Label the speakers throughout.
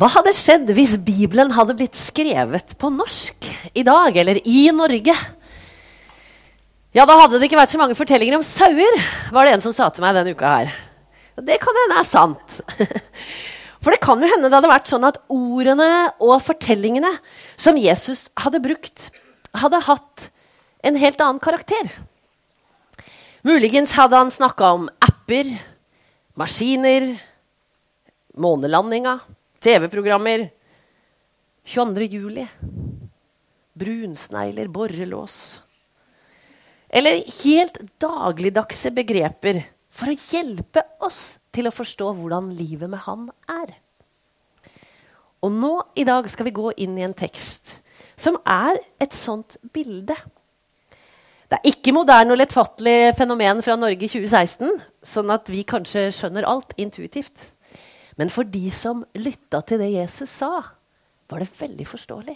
Speaker 1: Hva hadde skjedd hvis Bibelen hadde blitt skrevet på norsk i dag, eller i Norge? Ja, da hadde det ikke vært så mange fortellinger om sauer, var det en som sa til meg denne uka her. Og det kan hende er sant. For det kan jo hende det hadde vært sånn at ordene og fortellingene som Jesus hadde brukt, hadde hatt en helt annen karakter. Muligens hadde han snakka om apper, maskiner, månelandinga, TV-programmer 22. juli. Brunsnegler, borrelås. Eller helt dagligdagse begreper for å hjelpe oss til å forstå hvordan livet med Han er. Og nå i dag skal vi gå inn i en tekst som er et sånt bilde. Det er ikke moderne og lettfattelig fenomen fra Norge i 2016, sånn at vi kanskje skjønner alt intuitivt. Men for de som lytta til det Jesus sa, var det veldig forståelig.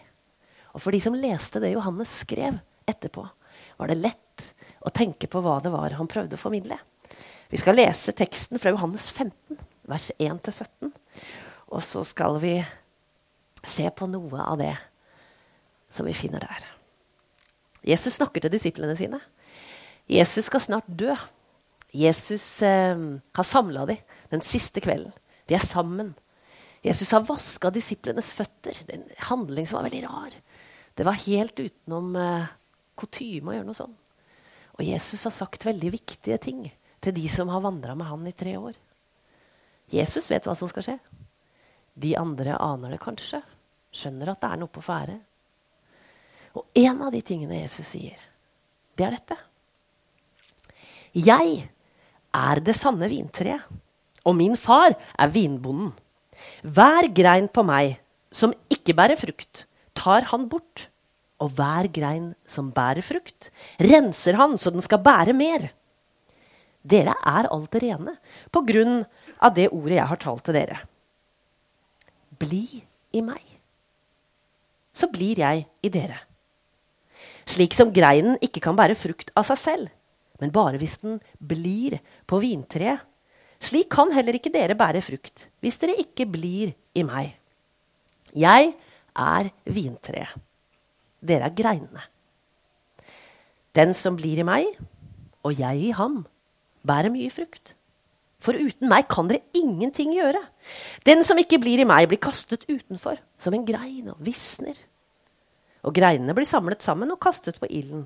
Speaker 1: Og for de som leste det Johannes skrev etterpå, var det lett å tenke på hva det var han prøvde å formidle. Vi skal lese teksten fra Johannes 15, vers 1-17. Og så skal vi se på noe av det som vi finner der. Jesus snakker til disiplene sine. Jesus skal snart dø. Jesus eh, har samla dem den siste kvelden. De er sammen. Jesus har vaska disiplenes føtter. Det er en handling som var veldig rar. Det var helt utenom eh, kutyme å gjøre noe sånn. Og Jesus har sagt veldig viktige ting til de som har vandra med han i tre år. Jesus vet hva som skal skje. De andre aner det kanskje. Skjønner at det er noe på ferde. Og en av de tingene Jesus sier, det er dette. Jeg er det sanne vintreet og min far er vinbonden. Hver grein på meg som ikke bærer frukt, tar han bort. Og hver grein som bærer frukt, renser han så den skal bære mer. Dere er alt rene på grunn av det ordet jeg har talt til dere. Bli i meg, så blir jeg i dere. Slik som greinen ikke kan bære frukt av seg selv, men bare hvis den blir på vintreet slik kan heller ikke dere bære frukt hvis dere ikke blir i meg. Jeg er vintreet. Dere er greinene. Den som blir i meg, og jeg i ham, bærer mye frukt. For uten meg kan dere ingenting gjøre. Den som ikke blir i meg, blir kastet utenfor, som en grein, og visner. Og greinene blir samlet sammen og kastet på ilden,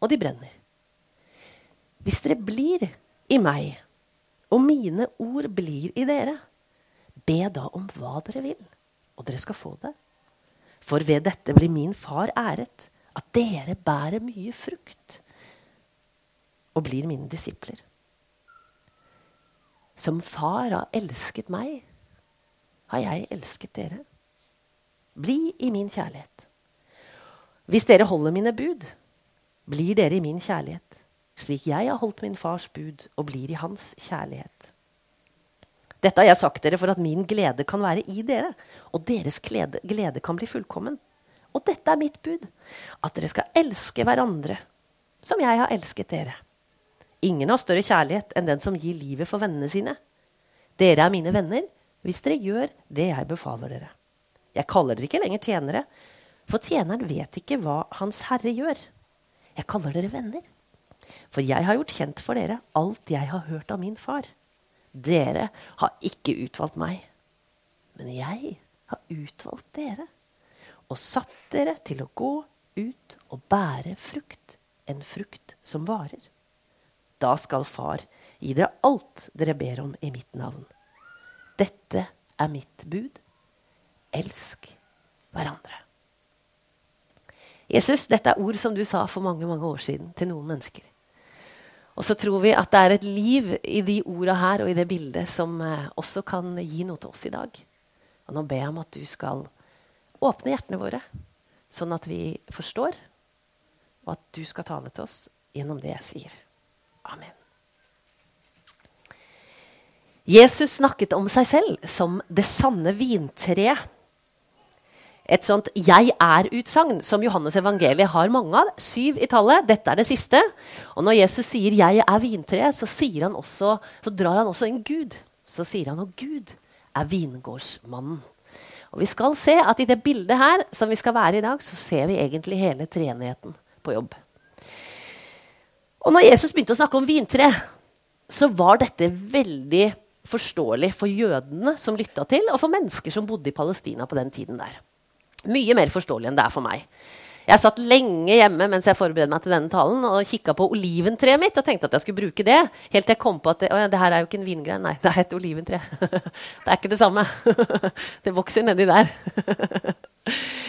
Speaker 1: og de brenner. Hvis dere blir i meg, og mine ord blir i dere. Be da om hva dere vil, og dere skal få det. For ved dette blir min far æret, at dere bærer mye frukt og blir mine disipler. Som far har elsket meg, har jeg elsket dere. Bli i min kjærlighet. Hvis dere holder mine bud, blir dere i min kjærlighet slik jeg har holdt min fars bud og blir i hans kjærlighet. Dette har jeg sagt dere for at min glede kan være i dere, og deres glede, glede kan bli fullkommen. Og dette er mitt bud, at dere skal elske hverandre som jeg har elsket dere. Ingen har større kjærlighet enn den som gir livet for vennene sine. Dere er mine venner hvis dere gjør det jeg befaler dere. Jeg kaller dere ikke lenger tjenere, for tjeneren vet ikke hva Hans Herre gjør. Jeg kaller dere venner. For jeg har gjort kjent for dere alt jeg har hørt av min far. Dere har ikke utvalgt meg, men jeg har utvalgt dere og satt dere til å gå ut og bære frukt, en frukt som varer. Da skal Far gi dere alt dere ber om i mitt navn. Dette er mitt bud. Elsk hverandre. Jesus, dette er ord som du sa for mange mange år siden til noen mennesker. Og så tror vi at det er et liv i de orda her og i det bildet som eh, også kan gi noe til oss i dag. Og nå ber jeg om at du skal åpne hjertene våre, sånn at vi forstår, og at du skal tale til oss gjennom det jeg sier. Amen. Jesus snakket om seg selv som det sanne vintreet et sånt 'jeg er'-utsagn som Johannes evangeliet har mange av. Syv i tallet. Dette er det siste. Og når Jesus sier 'jeg er vintreet', så, så drar han også inn Gud. Så sier han at Gud er vingårdsmannen. Og vi skal se at i det bildet her som vi skal være i dag, så ser vi egentlig hele treenigheten på jobb. Og når Jesus begynte å snakke om vintre, så var dette veldig forståelig for jødene som lytta til, og for mennesker som bodde i Palestina på den tiden der. Mye mer forståelig enn det er for meg. Jeg satt lenge hjemme mens jeg forberedte meg til denne talen og kikka på oliventreet mitt og tenkte at jeg skulle bruke det. Helt til jeg kom på at det, det her er jo ikke en vingrein, nei, det er et oliventre. det er ikke det samme. det vokser nedi der.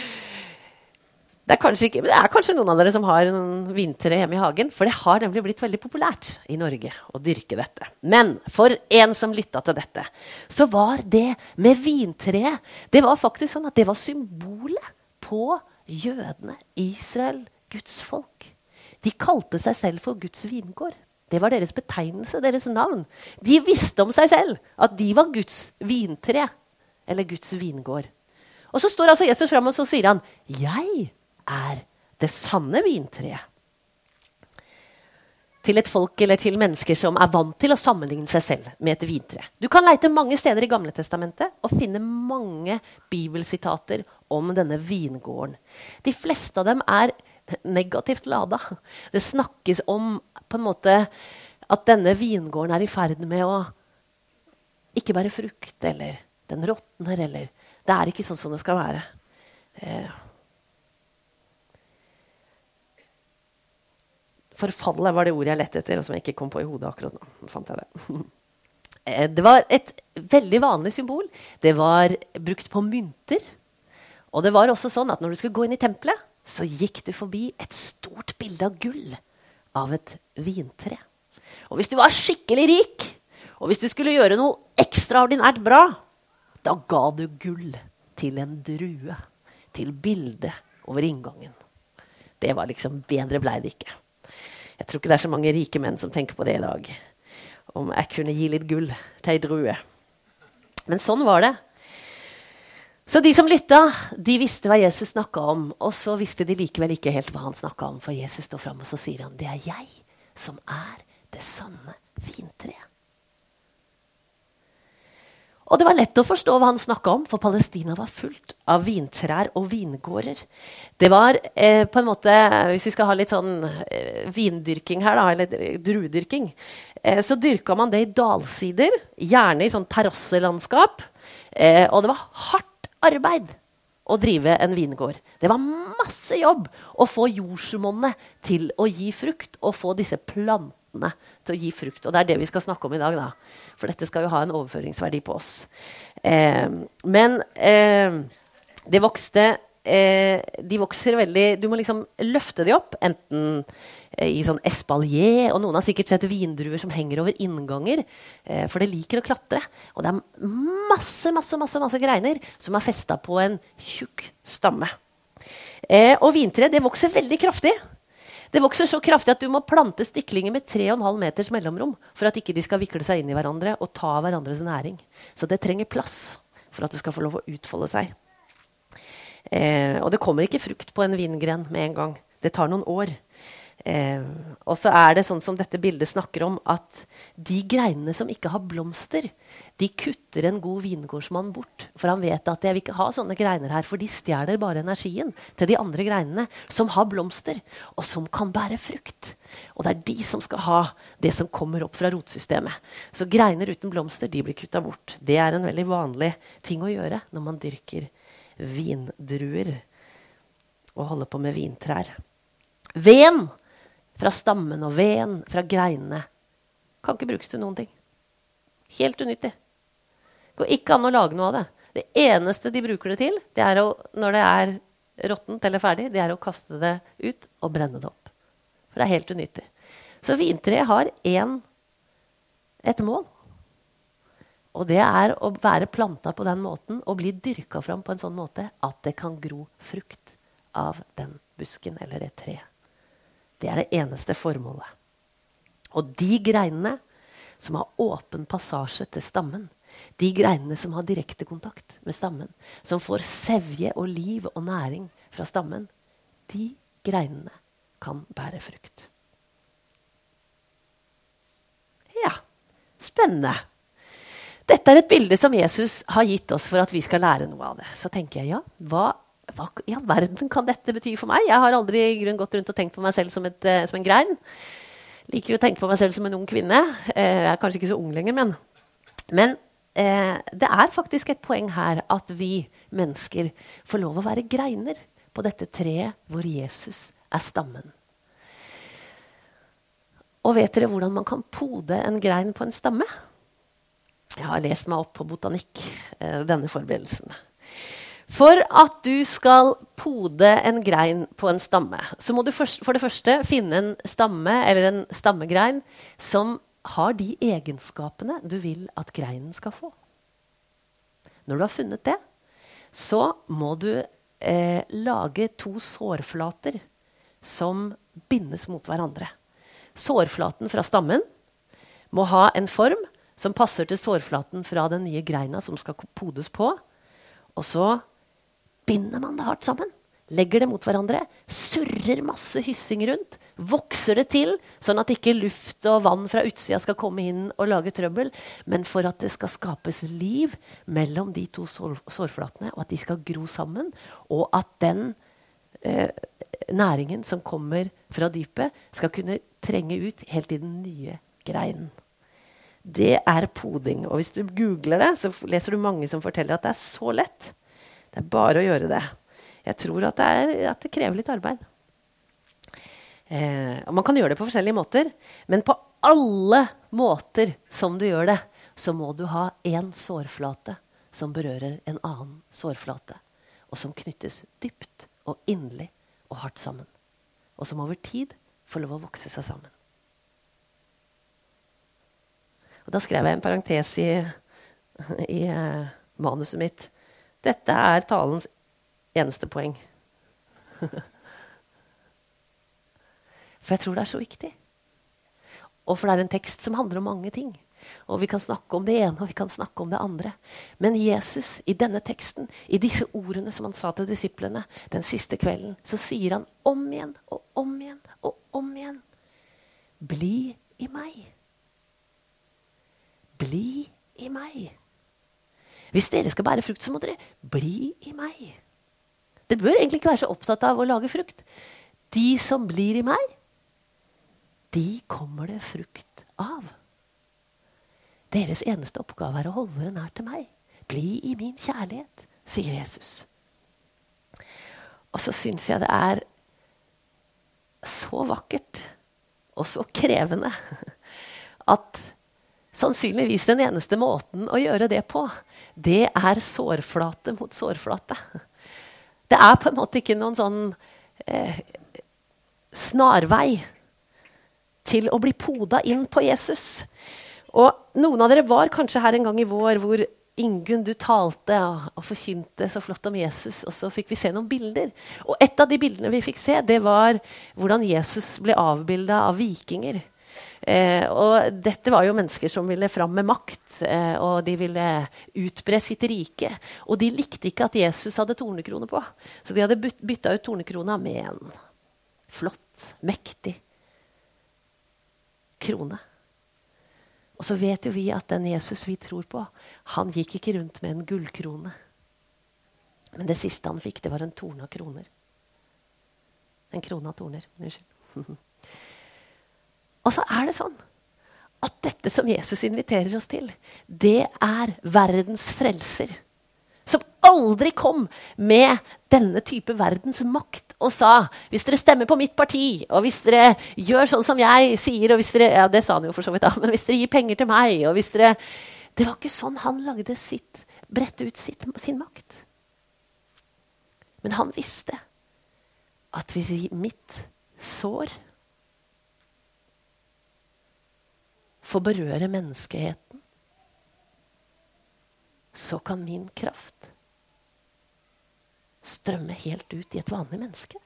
Speaker 1: Det er, ikke, det er, kanskje noen av dere som har en vintre hjemme i hagen. For det har nemlig blitt veldig populært i Norge å dyrke dette. Men for en som lytta til dette, så var det med vintreet Det var faktisk sånn at det var symbolet på jødene, Israel, Guds folk. De kalte seg selv for Guds vingård. Det var deres betegnelse, deres navn. De visste om seg selv at de var Guds vintre, eller Guds vingård. Og så står altså Jesus fram og så sier han, 'Jeg er det sanne vintreet. Til et folk eller til mennesker som er vant til å sammenligne seg selv med et vintre. Du kan leite mange steder i Gamle Testamentet og finne mange bibelsitater om denne vingården. De fleste av dem er negativt lada. Det snakkes om på en måte at denne vingården er i ferd med å ikke bære frukt, eller den råtner, eller Det er ikke sånn som det skal være. Eh, Forfallet var det ordet jeg lette etter, og som jeg ikke kom på i hodet akkurat nå. fant jeg Det eh, Det var et veldig vanlig symbol. Det var brukt på mynter. Og det var også sånn at når du skulle gå inn i tempelet, så gikk du forbi et stort bilde av gull av et vintre. Og hvis du var skikkelig rik, og hvis du skulle gjøre noe ekstraordinært bra, da ga du gull til en drue. Til bildet over inngangen. Det var liksom Bedre blei det ikke. Jeg tror ikke det er så mange rike menn som tenker på det i dag. Om jeg kunne gi litt gull til ei drue. Men sånn var det. Så de som lytta, de visste hva Jesus snakka om. Og så visste de likevel ikke helt hva han snakka om, for Jesus står fram og så sier han, det er jeg som er det sanne vintreet. Og det var lett å forstå hva han snakka om, for Palestina var fullt av vintrær og vingårder. Det var eh, på en måte, Hvis vi skal ha litt sånn eh, vindyrking her, da, eller druedyrking, eh, så dyrka man det i dalsider, gjerne i sånn terrasselandskap. Eh, og det var hardt arbeid å drive en vingård. Det var masse jobb å få jordsmonnet til å gi frukt, og få disse plantene plantene til å gi frukt. Og det er det vi skal snakke om i dag, da. For dette skal jo ha en overføringsverdi på oss. Eh, men eh, det vokste eh, De vokser veldig Du må liksom løfte de opp, enten eh, i sånn espalier, og noen har sikkert sett vindruer som henger over innganger, eh, for det liker å klatre. Og det er masse, masse, masse, masse greiner som er festa på en tjukk stamme. Eh, og vintreet vokser veldig kraftig. Det vokser så kraftig at du må plante stiklinger med 3,5 meters mellomrom for at ikke de skal vikle seg inn i hverandre og ta hverandres næring. Så det trenger plass for at det skal få lov å utfolde seg. Eh, og det kommer ikke frukt på en vingren med en gang. Det tar noen år. Eh, og så er det sånn som dette bildet snakker om, at de greinene som ikke har blomster, de kutter en god vingårdsmann bort. For han vet at jeg vil ikke ha sånne greiner her, for de stjeler bare energien til de andre greinene som har blomster, og som kan bære frukt. Og det er de som skal ha det som kommer opp fra rotsystemet. Så greiner uten blomster de blir kutta bort. Det er en veldig vanlig ting å gjøre når man dyrker vindruer og holder på med vintrær. Ven fra stammen og veden, fra greinene. Kan ikke brukes til noen ting. Helt unyttig. Går ikke an å lage noe av det. Det eneste de bruker det til, det er å, når det er råttent eller ferdig, det er å kaste det ut og brenne det opp. For det er helt unyttig. Så vintreet har én, et mål. Og det er å være planta på den måten og bli dyrka fram på en sånn måte at det kan gro frukt av den busken eller det treet. Det er det eneste formålet. Og de greinene som har åpen passasje til stammen, de greinene som har direkte kontakt med stammen, som får sevje og liv og næring fra stammen, de greinene kan bære frukt. Ja, spennende. dette er et bilde som Jesus har gitt oss for at vi skal lære noe av det. Så tenker jeg, ja, hva, hva i all verden kan dette bety for meg? Jeg har aldri i grunn gått rundt og tenkt på meg selv som, et, uh, som en grein. Liker å tenke på meg selv som en ung kvinne. Uh, jeg er kanskje ikke så ung lenger, men, men eh, det er faktisk et poeng her at vi mennesker får lov å være greiner på dette treet hvor Jesus er stammen. Og vet dere hvordan man kan pode en grein på en stamme? Jeg har lest meg opp på botanikk eh, denne forberedelsen. For at du skal pode en grein på en stamme, så må du for, det første finne en stamme eller en stammegrein som har de egenskapene du vil at greinen skal få. Når du har funnet det, så må du eh, lage to sårflater som bindes mot hverandre. Sårflaten fra stammen må ha en form som passer til sårflaten fra den nye greina som skal podes på. Og så binder man det hardt sammen. Legger det mot hverandre. Surrer masse hyssing rundt. Vokser det til, sånn at ikke luft og vann fra utsida skal komme inn og lage trøbbel. Men for at det skal skapes liv mellom de to sår sårflatene, og at de skal gro sammen. Og at den eh, næringen som kommer fra dypet, skal kunne trenge ut helt i den nye greinen det er poding. Og hvis du googler det, så leser du mange som forteller at det er så lett. Det er bare å gjøre det. Jeg tror at det, er, at det krever litt arbeid. Eh, og man kan gjøre det på forskjellige måter, men på alle måter som du gjør det, så må du ha én sårflate som berører en annen sårflate, og som knyttes dypt og inderlig og hardt sammen. Og som over tid får lov å vokse seg sammen. Og da skrev jeg en parentes i, i uh, manuset mitt. Dette er talens eneste poeng. For jeg tror det er så viktig. Og for det er en tekst som handler om mange ting. Og vi kan snakke om det ene og vi kan snakke om det andre. Men Jesus, i denne teksten, i disse ordene som han sa til disiplene den siste kvelden, så sier han om igjen og om igjen og om igjen Bli i meg. Bli i meg. Hvis dere skal bære frukt, så må dere bli i meg. Det bør egentlig ikke være så opptatt av å lage frukt. De som blir i meg, de kommer det frukt av. Deres eneste oppgave er å holde dere nær til meg. Bli i min kjærlighet, sier Jesus. Og så syns jeg det er så vakkert og så krevende at Sannsynligvis den eneste måten å gjøre det på, det er sårflate mot sårflate. Det er på en måte ikke noen sånn eh, snarvei til å bli poda inn på Jesus. Og noen av dere var kanskje her en gang i vår hvor Ingunn, du talte og forkynte så flott om Jesus, og så fikk vi se noen bilder. Og et av de bildene vi fikk se, det var hvordan Jesus ble avbilda av vikinger. Eh, og dette var jo mennesker som ville fram med makt, eh, og de ville utbre sitt rike. Og de likte ikke at Jesus hadde tornekrone på, så de hadde bytta ut tornekrona med en flott, mektig krone. Og så vet jo vi at den Jesus vi tror på, han gikk ikke rundt med en gullkrone. Men det siste han fikk, det var en torne av kroner. En krone av torner. Unnskyld. Og så er det sånn at dette som Jesus inviterer oss til, det er verdens frelser. Som aldri kom med denne type verdens makt og sa hvis dere stemmer på mitt parti, og hvis dere gjør sånn som jeg sier og hvis dere, ja, Det sa han jo for så vidt, da, men hvis dere gir penger til meg og hvis dere, Det var ikke sånn han lagde sitt, bredte ut sitt, sin makt. Men han visste at hvis mitt sår får berøre menneskeheten, så kan min kraft strømme helt ut i et vanlig menneske.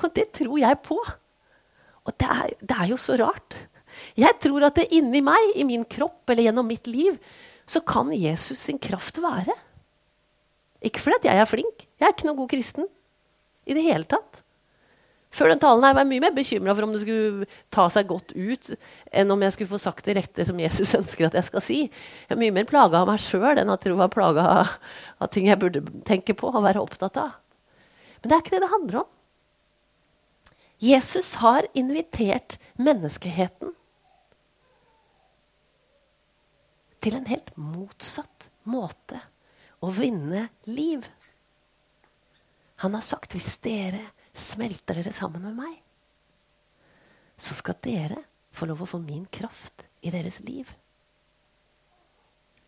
Speaker 1: Og det tror jeg på. Og det er, det er, jo så rart. Jeg tror at det inni meg, i min kropp eller gjennom mitt liv, så kan Jesus sin kraft være. Ikke fordi jeg er flink. Jeg er ikke noen god kristen i det hele tatt. Før den talen her var jeg mye mer bekymra for om det skulle ta seg godt ut, enn om jeg skulle få sagt det rette som Jesus ønsker at jeg skal si. Jeg er mye mer plaga av meg sjøl enn at jeg var plaga av, ting jeg burde tenke på og være opptatt av. Men det er ikke det det handler om. Jesus har invitert menneskeheten til en helt motsatt måte å vinne liv. Han har sagt hvis dere smelter dere sammen med meg, så skal dere få lov å få min kraft i deres liv.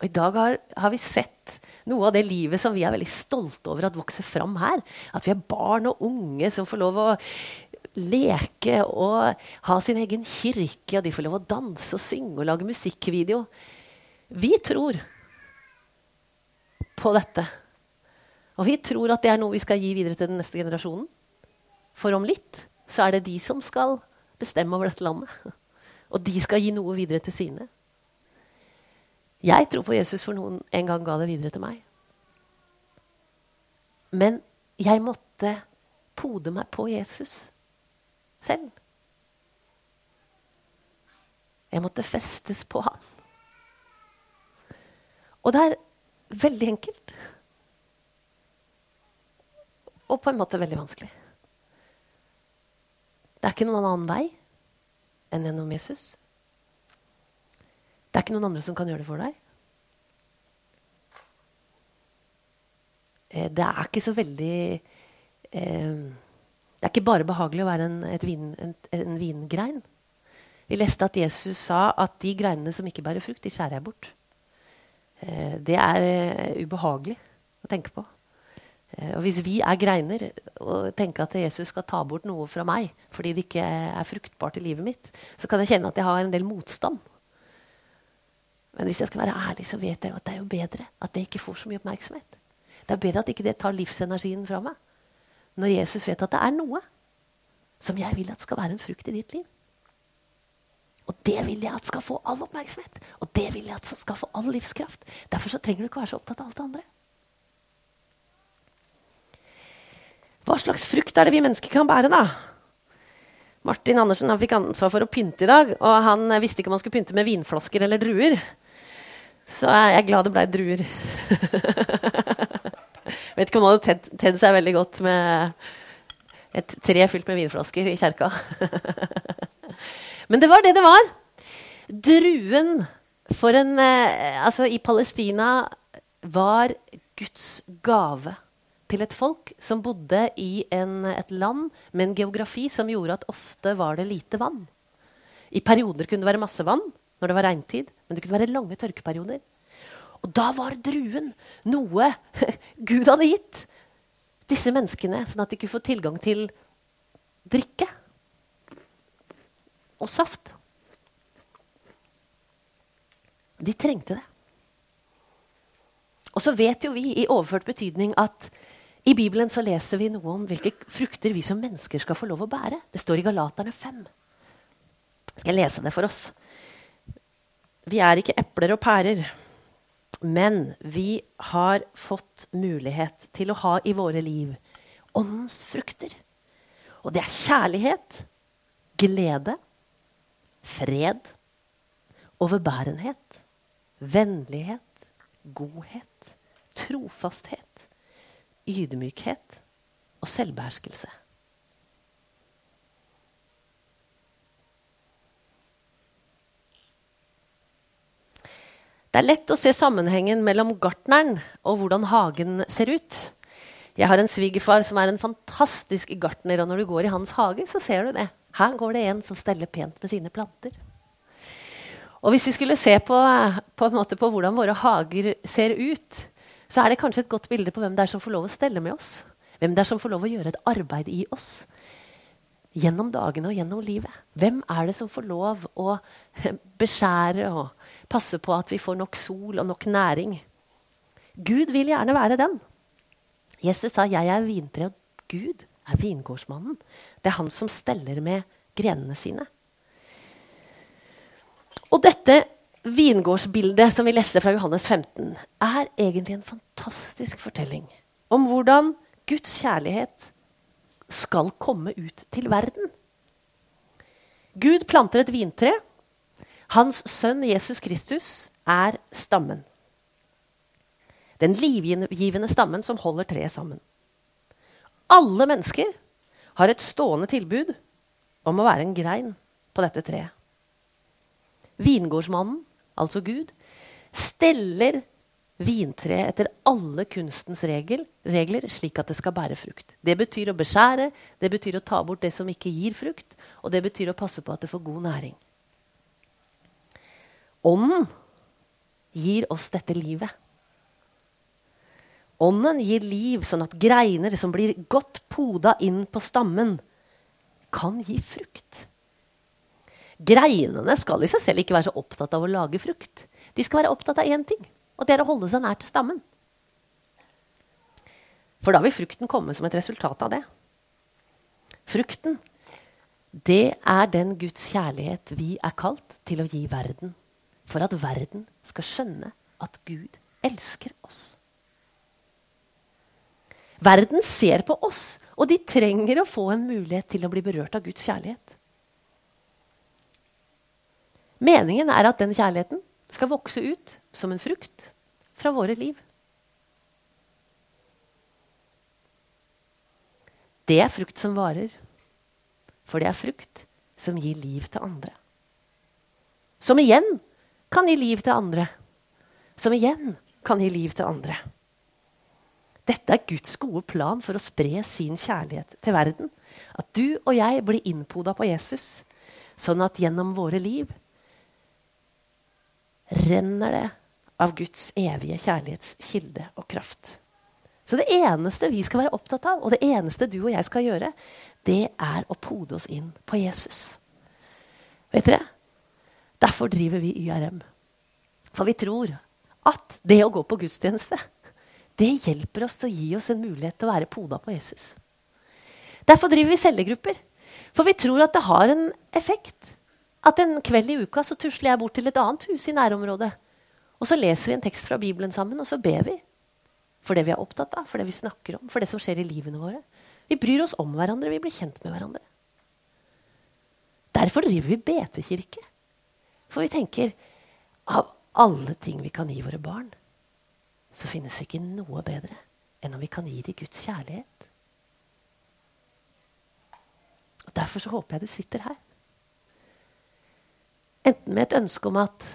Speaker 1: Og I dag har, har, vi sett noe av det livet som vi er veldig stolte over at vokser fram her. At vi er barn og unge som får lov å leke og ha sin egen kirke. Og de får lov å danse og synge og lage musikkvideo. Vi tror på dette. Og vi tror at det er noe vi skal gi videre til den neste generasjonen. For om litt så er det de som skal bestemme over dette landet. Og de skal gi noe videre til sine. Jeg tror på Jesus for noen en gang ga det videre til meg. Men jeg måtte pode meg på Jesus selv. Jeg måtte festes på han. Og det er veldig enkelt. Og på en måte veldig vanskelig. Det er ikke noen annen vei enn gjennom Jesus. Det er ikke noen andre som kan gjøre det for deg. Eh, det er ikke så veldig eh, Det er ikke bare behagelig å være en, vin, en, en, vingrein. Vi leste at Jesus sa at de greinene som ikke bærer frukt, de skjærer jeg bort. Eh, det er eh, ubehagelig å tenke på. Eh, og Hvis vi er greiner og tenker at Jesus skal ta bort noe fra meg fordi det ikke er fruktbart i livet mitt, så kan jeg kjenne at jeg har en del motstand. Men hvis jeg skal være ærlig, så vet jeg at det er jo bedre at det ikke får så mye oppmerksomhet. Det er bedre at ikke det tar livsenergien fra meg. Når Jesus vet at det er noe som jeg vil at skal være en frukt i ditt liv. Og det vil jeg at skal få all oppmerksomhet. Og det vil jeg at skal få all livskraft. Derfor så trenger du ikke være så opptatt av alt det andre. Hva slags frukt er det vi mennesker kan bære, da? Martin Andersen han fikk ansvar for å pynte i dag, og han visste ikke om han skulle pynte med vinflasker eller druer. Så jeg er glad det blei druer. Vet ikke om han hadde tedd seg veldig godt med et tre fylt med vinflasker i kjerka. Men det var det det var. Druen for en eh, Altså, i Palestina var Guds gave til et folk som bodde i en, et land med en geografi som gjorde at ofte var det lite vann. I perioder kunne det være masse vann når det var regntid, men det kunne være lange tørkeperioder. Og da var druen noe Gud hadde gitt disse menneskene, sånn at de kunne få tilgang til drikke og saft. De trengte det. Og så vet jo vi i overført betydning at i Bibelen så leser vi noe om hvilke frukter vi som mennesker skal få lov å bære. Det står i Galaterne 5. Skal jeg lese det for oss? Vi er ikke epler og pærer. Men vi har fått mulighet til å ha i våre liv åndens frukter. Og det er kjærlighet, glede, fred, overbærenhet, vennlighet, godhet, trofasthet, ydmykhet og selvbeherskelse. Det er lett å se sammenhengen mellom gartneren og hvordan hagen ser ut. Jeg har en svigerfar som er en fantastisk gartner, og når du går i hans hage, så ser du det. Her går det en som steller pent med sine planter. Og hvis vi skulle se på, på, på hvordan våre hager ser ut, så er det kanskje et godt bilde på hvem det er som får lov å stelle med oss. Hvem det er som får lov å gjøre et arbeid i oss gjennom dagene og gjennom livet. Hvem er det som får lov å beskjære og passe på at vi får nok sol og nok næring? Gud vil gjerne være den. Jesus sa 'Jeg er vintre', og Gud er vingårdsmannen. Det er han som steller med grenene sine. Og dette vingårdsbildet som vi leste fra Johannes 15, er egentlig en fantastisk fortelling om hvordan Guds kjærlighet skal komme ut til verden. Gud planter et vintre. Hans sønn Jesus Kristus er stammen. Den livgivende stammen som holder treet sammen. Alle mennesker har et stående tilbud om å være en grein på dette treet. Vingårdsmannen, altså Gud, steller vintreet etter alle kunstens regel, regler, slik at det skal bære frukt. Det betyr å beskjære, det betyr å ta bort det som ikke gir frukt, og det betyr å passe på at det får god næring. Ånden gir oss dette livet. Ånden gir liv, sånn at greiner som blir godt poda inn på stammen, kan gi frukt. Greinene skal i seg selv ikke være så opptatt av å lage frukt. De skal være opptatt av én ting, og det er å holde seg nær til stammen. For da vil frukten komme som et resultat av det. Frukten, det er den Guds kjærlighet vi er kalt til å gi verden. For at verden skal skjønne at Gud elsker oss. Verden ser på oss, og de trenger å få en mulighet til å bli berørt av Guds kjærlighet. Meningen er at den kjærligheten skal vokse ut som en frukt fra våre liv. Det er frukt som varer, for det er frukt som gir liv til andre. Som igjen kan gi liv til andre. Som igjen kan gi liv til andre. Dette er Guds gode plan for å spre sin kjærlighet til verden. At du og jeg blir innpoda på Jesus, sånn at gjennom våre liv renner det av Guds evige kjærlighetskilde og kraft. Så det eneste vi skal være opptatt av, og det eneste du og jeg skal gjøre, det er å pode oss inn på Jesus. Vet dere? Derfor driver vi YRM. For vi tror at det å gå på gudstjeneste det hjelper oss til å gi oss en mulighet til å være poda på Jesus. Derfor driver vi cellegrupper. For vi tror at det har en effekt. At en kveld i uka så tusler jeg bort til et annet hus i nærområdet. Og så leser vi en tekst fra Bibelen sammen, og så ber vi. For det vi er opptatt av, for det vi snakker om, for det som skjer i livene våre. Vi bryr oss om hverandre, vi blir kjent med hverandre. Derfor driver vi betekirke. For vi tenker av alle ting vi kan gi våre barn, så finnes ikke noe bedre enn om vi kan gi dem Guds kjærlighet. Og Derfor så håper jeg du sitter her. Enten med et ønske om at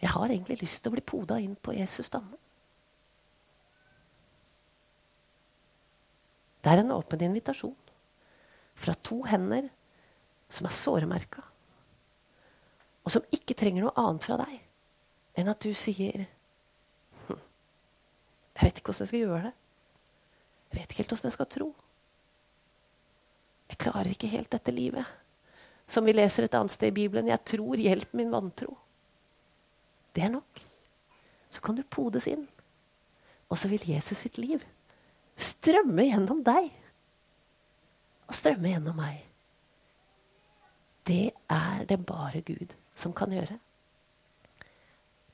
Speaker 1: jeg har egentlig lyst til å bli poda inn på Jesus stamme. Det er en åpen invitasjon fra to hender som er såremerka, og som ikke trenger noe annet fra deg enn at du sier jeg vet ikke hvordan jeg skal gjøre det. Jeg vet ikke helt hvordan jeg skal tro. Jeg klarer ikke helt dette livet. Som vi leser et annet sted i Bibelen. Jeg tror, hjelp min vantro. Det er nok. Så kan du podes inn. Og så vil Jesus sitt liv strømme gjennom deg. Og strømme gjennom meg. Det er det bare Gud som kan gjøre.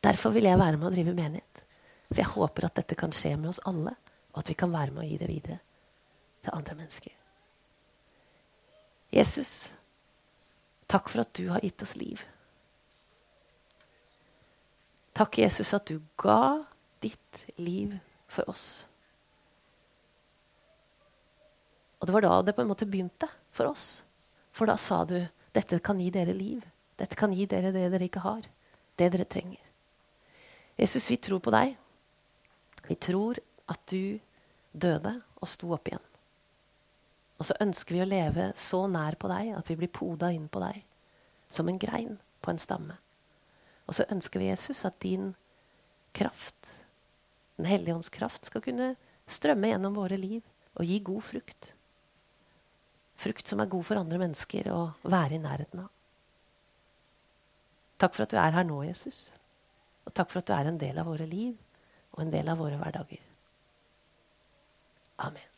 Speaker 1: Derfor vil jeg være med å drive menighet. For jeg håper at dette kan skje med oss alle, og at vi kan være med å gi det videre til andre mennesker. Jesus, takk for at du har gitt oss liv. Takk, Jesus, at du ga ditt liv for oss. Og det var da det på en måte begynte for oss. For da sa du dette kan gi dere liv. Dette kan gi dere det dere ikke har. Det dere trenger. Jesus, vi tror på deg. Vi tror at du døde og sto opp igjen. Og så ønsker vi å leve så nær på deg at vi blir poda inn på deg som en grein på en stamme. Og så ønsker vi, Jesus, at din kraft, Den hellige ånds kraft, skal kunne strømme gjennom våre liv og gi god frukt. Frukt som er god for andre mennesker å være i nærheten av. Takk for at du er her nå, Jesus. Og takk for at du er en del av våre liv og en del av våre hverdager. Amen.